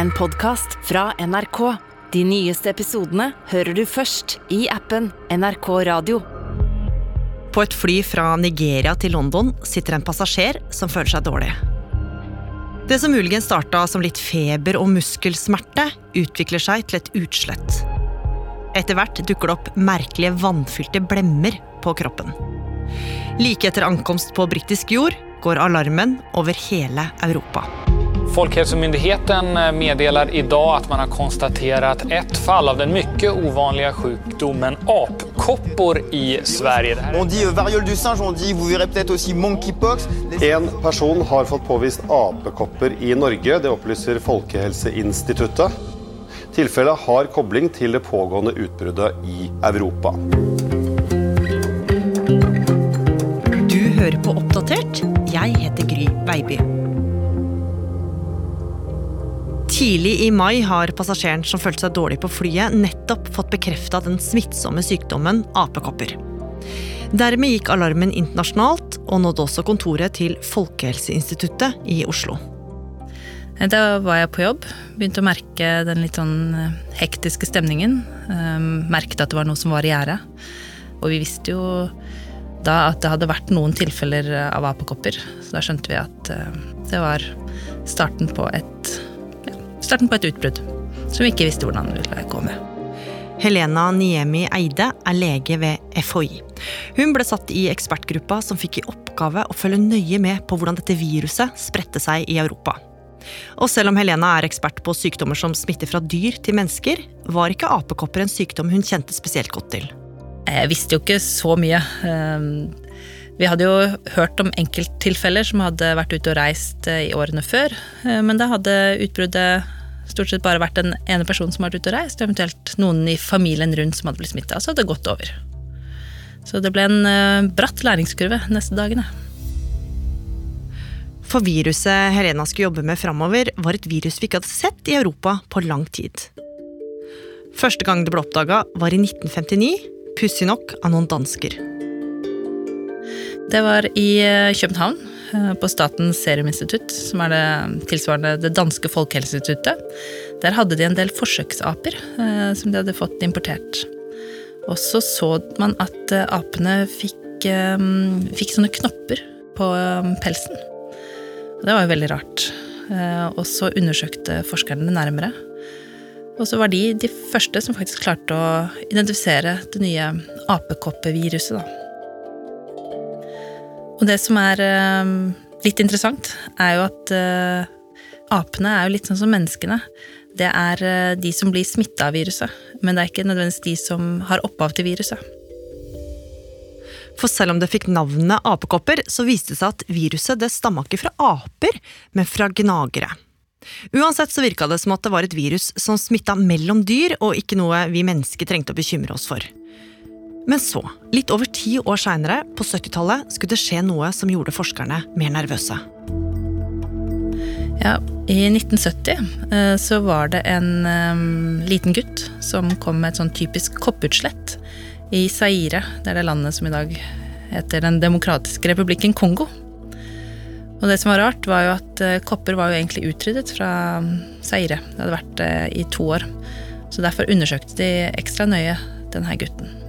en podkast fra NRK. De nyeste episodene hører du først i appen NRK Radio. På et fly fra Nigeria til London sitter en passasjer som føler seg dårlig. Det som muligens starta som litt feber og muskelsmerte, utvikler seg til et utslett. Etter hvert dukker det opp merkelige vannfylte blemmer på kroppen. Like etter ankomst på britisk jord går alarmen over hele Europa. Folkhälsomyndigheten meddeler meddelar idag att man har konstaterat ett fall av den mycket ovanliga sjukdomen apkoppor i Sverige. On dit euh, variole du singe, on dit, vous verrez peut-être aussi monkeypox. En person har fått påvist apekopper i Norge. Det opplyser Folkehelseinstituttet. Tilfellet har kobling til det pågående utbruddet i Europa. Du hører på Oppdatert. Tidlig i mai har passasjeren som følte seg dårlig på flyet, nettopp fått bekrefta den smittsomme sykdommen apekopper. Dermed gikk alarmen internasjonalt, og nådde også kontoret til Folkehelseinstituttet i Oslo. Da var jeg på jobb, begynte å merke den litt sånn eh, hektiske stemningen. Eh, Merket at det var noe som var i gjære. Og vi visste jo da at det hadde vært noen tilfeller av apekopper, så da skjønte vi at eh, det var starten på et, starten på et utbrudd som vi ikke visste hvordan det ville gå med. Helena Niemi Eide er lege ved FHI. Hun ble satt i ekspertgruppa som fikk i oppgave å følge nøye med på hvordan dette viruset spredte seg i Europa. Og selv om Helena er ekspert på sykdommer som smitter fra dyr til mennesker, var ikke apekopper en sykdom hun kjente spesielt godt til. Jeg visste jo ikke så mye. Eh, Vi hadde jo hørt om enkelttilfeller som hadde vært ute og reist eh, i årene før, eh, men da hadde utbruddet stort sett bare vært den ene personen som har vært ute og reist, eventuelt noen i familien rundt som hadde blitt smitta, så hadde det gått over. Så det ble en eh, bratt læringskurve neste dagene. For viruset Helena skulle jobbe med framover, var et virus vi ikke hadde sett i Europa på lang tid. Første gang det ble oppdaga, var i 1959, pussig nok av noen dansker. Det var i eh, København, på Statens seruminstitutt, som er det tilsvarende det danske folkehelseinstituttet. Der hadde de en del forsøksaper eh, som de hadde fått importert. Og så så man at eh, apene fikk, eh, fikk sånne knopper på eh, pelsen. Det var jo veldig rart. Eh, Og så undersøkte forskerne det nærmere. Og så var de de første som faktisk klarte å identifisere det nye apekoppeviruset, da. Og det som er eh, litt interessant, er jo at eh, apene er jo litt sånn som menneskene. Det er eh, de som blir smitta av viruset, men det er ikke nødvendigvis de som har opphav til viruset. For selv om det fikk navnet apekopper, så viste det seg at viruset det stamma ikke fra aper, men fra gnagere. Uansett så virka det som at det var et virus som smitta mellom dyr, og ikke noe vi mennesker trengte å bekymre oss for. Men så, litt over ti år seinere, på 70-tallet, skulle det skje noe som gjorde forskerne mer nervøse. Ja, I 1970 eh, så var det en um, liten gutt som kom med et sånn typisk kopputslett i Zaire. Det er det landet som i dag heter Den demokratiske republikken Kongo. Og det som var rart, var jo at eh, kopper var jo egentlig utryddet fra mm, Zaire. Det hadde vært det i to år. Så derfor undersøkte de ekstra nøye denne gutten.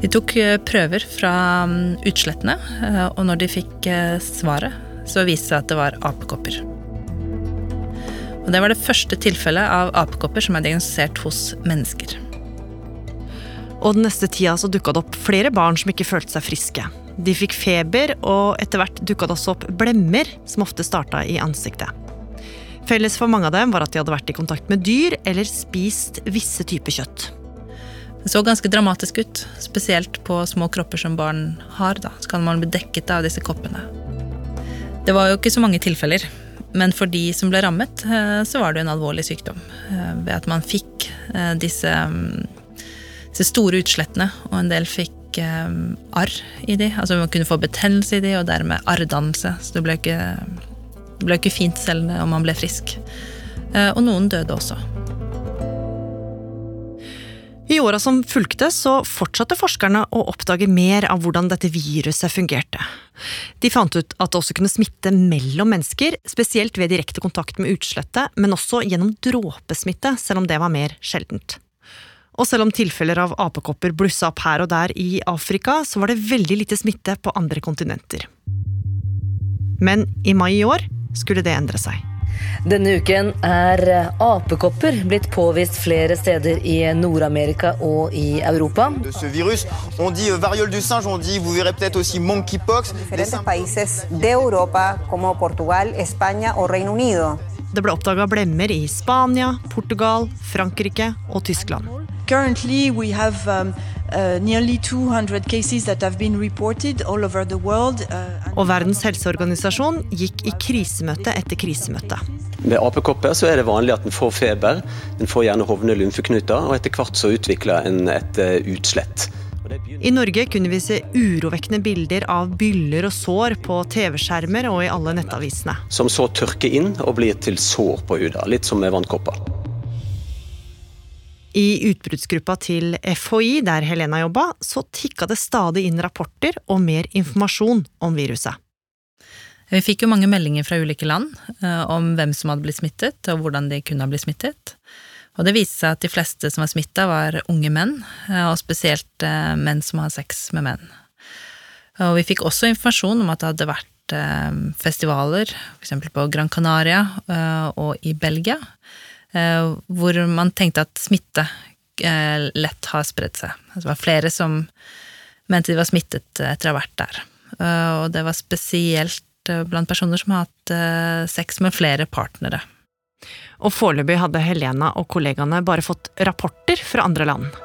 De tok eh, prøver fra mm, utslettene, eh, og når de fikk eh, svaret, så viste det seg at det var apekopper. Og det var det første tilfellet av apekopper som er diagnostisert hos mennesker. Og den neste tida så dukka det opp flere barn som ikke følte seg friske. De fikk feber, og etter hvert dukka det også opp blemmer, som ofte starta i ansiktet. Felles for mange av dem var at de hadde vært i kontakt med dyr eller spist visse typer kjøtt. Det så ganske dramatisk ut, spesielt på små kropper som barn har. da, Så kan man bli dekket av disse koppene. Det var jo ikke så mange tilfeller, men for de som ble rammet, eh, så var det en alvorlig sykdom. eh, Ved at man fikk eh, disse, mm, disse store utslettene, og en del fikk arr i de. Altså man kunne få betennelse i de, og dermed arrdannelse. Så det ble ikke, det ble ikke fint selv om man ble frisk. Og noen døde også. I åra som fulgte, så fortsatte forskerne å oppdage mer av hvordan dette viruset fungerte. De fant ut at det også kunne smitte mellom mennesker, spesielt ved direkte kontakt med utslettet, men også gjennom dråpesmitte, selv om det var mer sjeldent. Og selv om tilfeller av apekopper blussa opp her og der i Afrika, så var det veldig lite smitte på andre kontinenter. Men i mai i år skulle det endre seg. Denne uken er apekopper blitt påvist flere steder i Nord-Amerika og i Europa. Virus, on dit euh, variole du singe, on dit, vous verrez peut-être aussi monkeypox. Europa Portugal, España o Reino Unido. Det ble oppdaga blemmer i Spania, Portugal, Frankrike og Tyskland. Currently, we have um, uh, nearly 200 cases that have been reported all over the world. Uh, Og Verdens helseorganisasjon gikk i krisemøte etter krisemøte. Med apekopper så er det vanlig at en får feber, en får gjerne hovne lymfeknuter, og etter hvert så utvikler en et eh, utslett. I Norge kunne vi se urovekkende bilder av byller og sår på TV-skjermer og i alle nettavisene. Som så tørker inn og blir til sår på huden, litt som med vannkopper. I utbruddsgruppa til FHI, der Helena jobba, så tikka det stadig inn rapporter og mer informasjon om viruset. Vi fikk jo mange meldinger fra ulike land eh, om hvem som hadde blitt smittet, og hvordan de kunne ha blitt smittet. Og det viste seg at de fleste som var smitta, var unge menn, eh, og spesielt eh, menn som har sex med menn. Og vi fikk også informasjon om at det hadde vært festivaler, f.eks. på Gran Canaria og i Belgia, hvor man tenkte at smitte eh, lett har spredd seg. Altså, det var flere som mente de var smittet etter å ha vært der. Eh, og det var spesielt eh, blant personer som har hatt eh, sex med flere partnere. Og foreløpig hadde Helena og kollegaene bare fått rapporter fra andre land.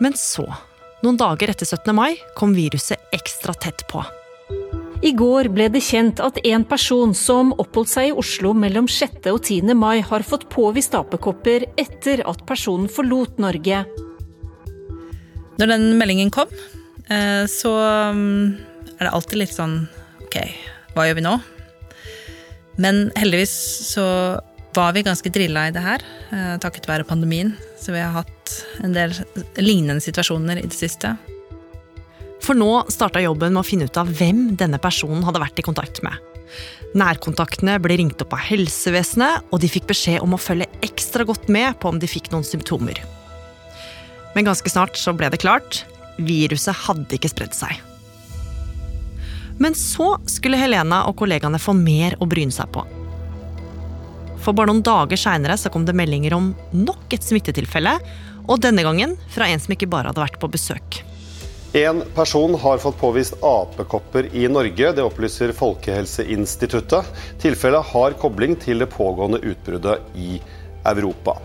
Men så, noen dager etter 17. mai, kom viruset ekstra tett på. I går ble det kjent at en person som oppholdt seg i Oslo mellom 6. og 10. mai, har fått påvist apekopper etter at personen forlot Norge. Når den meldingen kom, eh, så mm, er det alltid litt sånn Ok, hva gjør vi nå? Men heldigvis så var vi ganske drilla i det her, eh, takket være pandemien. Så vi har hatt en del lignende situasjoner i det siste. For nå starta jobben med å finne ut av hvem denne personen hadde vært i kontakt med. Nærkontaktene ble ringt opp av helsevesenet, og de fikk beskjed om å følge ekstra godt med på om de fikk noen symptomer. Men ganske snart så ble det klart viruset hadde ikke spredd seg. Men så skulle Helena og kollegaene få mer å bryne seg på. For bare noen dager seinere kom det meldinger om nok et smittetilfelle, og denne gangen fra en som ikke bare hadde vært på besøk. En person har fått påvist apekopper i Norge. Det opplyser Folkehelseinstituttet. Tilfellet har kobling til det pågående utbruddet i Europa.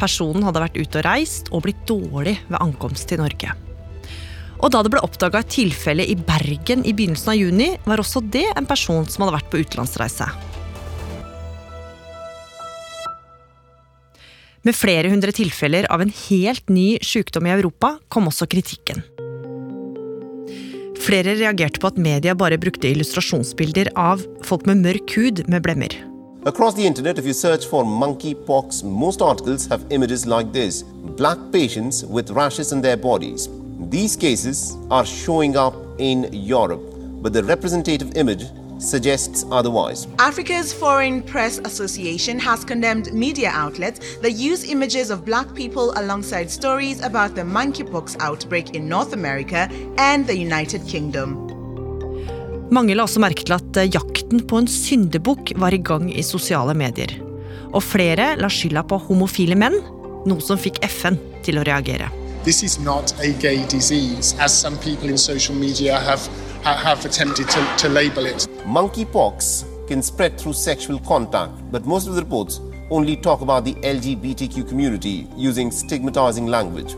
Personen hadde vært ute og reist og blitt dårlig ved ankomst til Norge. Og da det ble oppdaga et tilfelle i Bergen i begynnelsen av juni, var også det en person som hadde vært på utenlandsreise. Med flere hundre tilfeller av en helt ny sykdom i Europa kom også kritikken. Flere reagerte på at media bare brukte illustrasjonsbilder av folk med mørk hud med blemmer. Across the internet, if you search for monkeypox, most articles have images like this black patients with rashes in their bodies. These cases are showing up in Europe, but the representative image suggests otherwise. Africa's Foreign Press Association has condemned media outlets that use images of black people alongside stories about the monkeypox outbreak in North America and the United Kingdom. Mange la også merke til at eh, jakten på en syndebukk var i gang i sosiale medier. Og flere la skylda på homofile menn, noe som fikk FN til å reagere. This is not a gay disease, as some people in social media have, have attempted to, to label it. Monkeypox can spread through sexual contact, but most of the reports only talk about the LGBTQ community using stigmatizing language.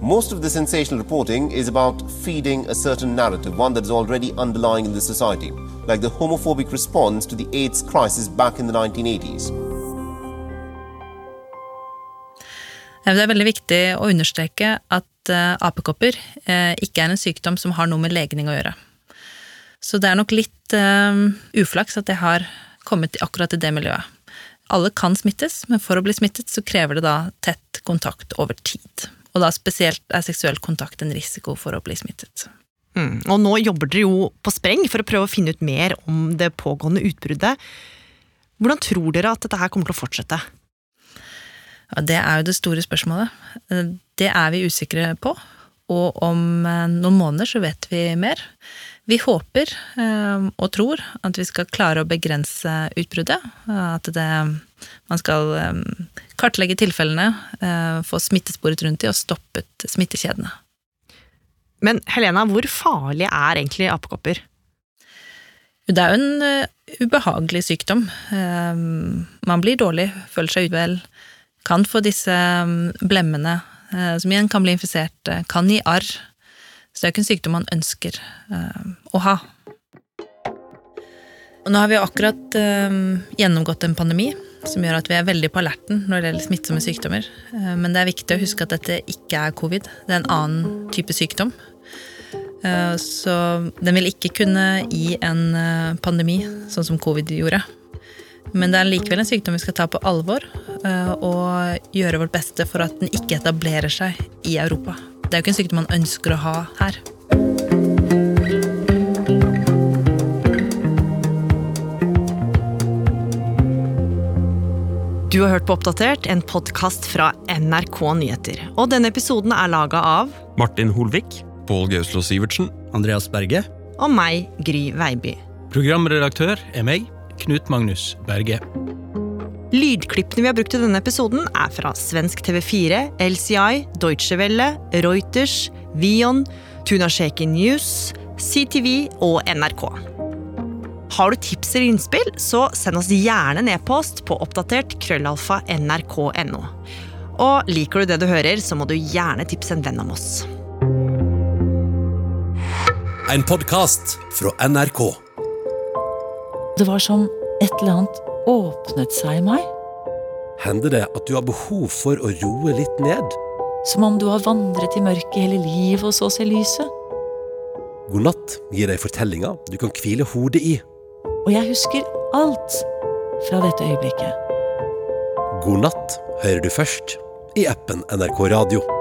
Most of the sensational reporting is about feeding a certain narrative, one that is already underlying in the society, like the homophobic response to the AIDS crisis back in the 1980s. Det er veldig viktig å understreke at uh, apekopper uh, ikke er en sykdom som har noe med legning å gjøre. Så det er nok litt uh, uflaks at det har kommet akkurat i det miljøet. alle kan smittes, men for å bli smittet så krever det da tett kontakt over tid. Og da spesielt er seksuell kontakt en risiko for å bli smittet. Mm. Og nå jobber dere jo på spreng for å prøve å finne ut mer om det pågående utbruddet. Hvordan tror dere at dette her kommer til å fortsette? Ja, det er jo det store spørsmålet. Det er vi usikre på. Og om eh, noen måneder så vet vi mer. Vi håper eh, og tror at vi skal klare å begrense utbruddet. At det, man skal eh, kartlegge tilfellene, få smittesporet rundt de og stoppet smittekjedene. Men Helena, hvor farlig er egentlig apekopper? Det er jo en ubehagelig sykdom. Man blir dårlig, føler seg uvel, kan få disse blemmene Eh, som igjen kan bli infisert, eh, kan gi arr. Så det er ikke en sykdom man ønsker eh, å ha. Og nå har vi akkurat gjennomgått en pandemi som gjør at vi er veldig på alerten når det gjelder smittsomme sykdommer. Men det er viktig å huske at dette ikke er covid. Det er en annen type sykdom. Så den vil ikke kunne gi en pandemi, sånn som covid gjorde. Men det er likevel en sykdom vi skal ta på alvor eh, og gjøre vårt beste for at den ikke etablerer seg i Europa. Det er jo ikke en sykdom man ønsker å ha her. Du har hørt på Oppdatert, en podkast fra NRK Nyheter. Og denne episoden er laga av Martin Holvik. Pål Gauslo Sivertsen. Andreas Berge. Og meg, Gry Veiby. Programredaktør er meg, Knut Magnus Berge. Lydklippene vi har brukt i denne episoden, er fra svensk TV4, LCI, Deutsche Welle, Reuters, Vion, Tuna Shaken News, CTV og NRK. Har du tips eller innspill, så send oss gjerne en e-post på oppdatert krøllalfa nrk.no. Og liker du det du hører, så må du gjerne tipse en venn om oss. En podkast fra NRK. Det var som et eller annet åpnet seg i meg. Hender det at du har behov for å roe litt ned? Som om du har vandret i mørket hele livet og så ser lyset. God natt gir deg fortellinger du kan hvile hodet i. Og jeg husker alt fra dette øyeblikket. God natt hører du først i appen NRK Radio.